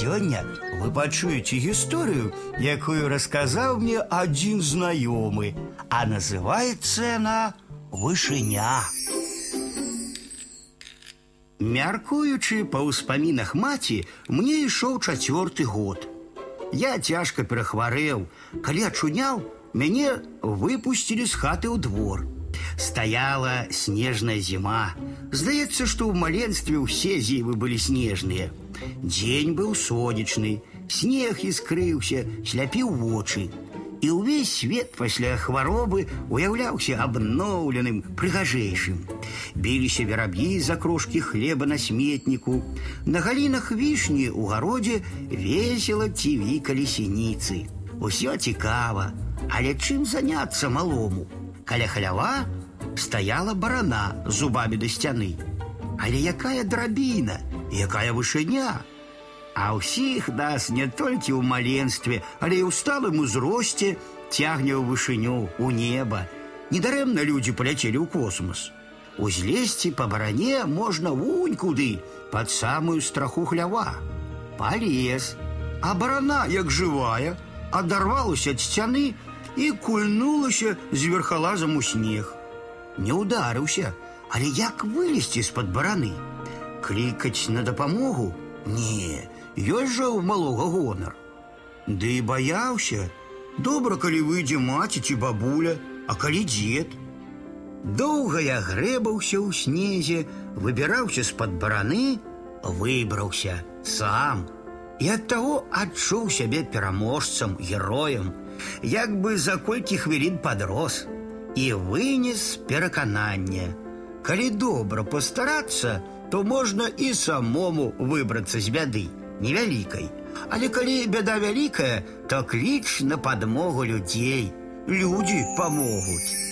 Сёння вы пачуеце гісторыю, якую расказаў мне адзін знаёмы, а называецца яна вышыня. Мяркуючы па ўспамінах маці, мне ішоў чацвёрты год. Я цяжка перахварэў, калі ачуняў, мяне выпусцілі з хаты ў двор. Стаяла снежная зіма. Здаецца, што ў маленстве ўсе зімы былі снежныя. Дзень быў сонечны, снег іскрыўся, сляпіў вочы. І ўвесь свет пасля хваробы уяўляўся абноўленым, прыгажэйшым. Біліся вераб'і за крошкі хлеба на сметніку. На галінах вішні ў гародзе весела цівікалі сініцы. Усё цікава, але чым заняцца малому? Каля халява стаяла барана зубамі да сцяны. Але якая драбіна, якая вышыня! А ўсіх нас не толькі ў маленстве, але і ў сталым узросце цягне ў вышыню, у неба. Недарэмна людзі паляцелі ў космос. Узлезці па баране можна вунь куды, пад самую страху хлява. Палез, а барана, як жывая, адарвалася ад сцяны і кульнулася з верхалазам у снег. Не ударыўся, але як вылезці з-пад бараны? Клікаць на дапамогу? Не, ёсць жа ў малога гонар. Ды і баяўся. Добра, калі выйдзе маці ці бабуля, а калі дзед. Доўга я грэбаўся ў снезе, выбіраўся з-пад бараны, выбраўся сам. І ад таго адчуў сябе пераможцам, героем, як бы за колькі хвілін падрос і вынес перакананне. Калі добра пастарацца, то можна і самому выбрацца з бяды, невялікай. Але калі бяда вялікая, то кліч на падмогу людзей. Людзі памогуць.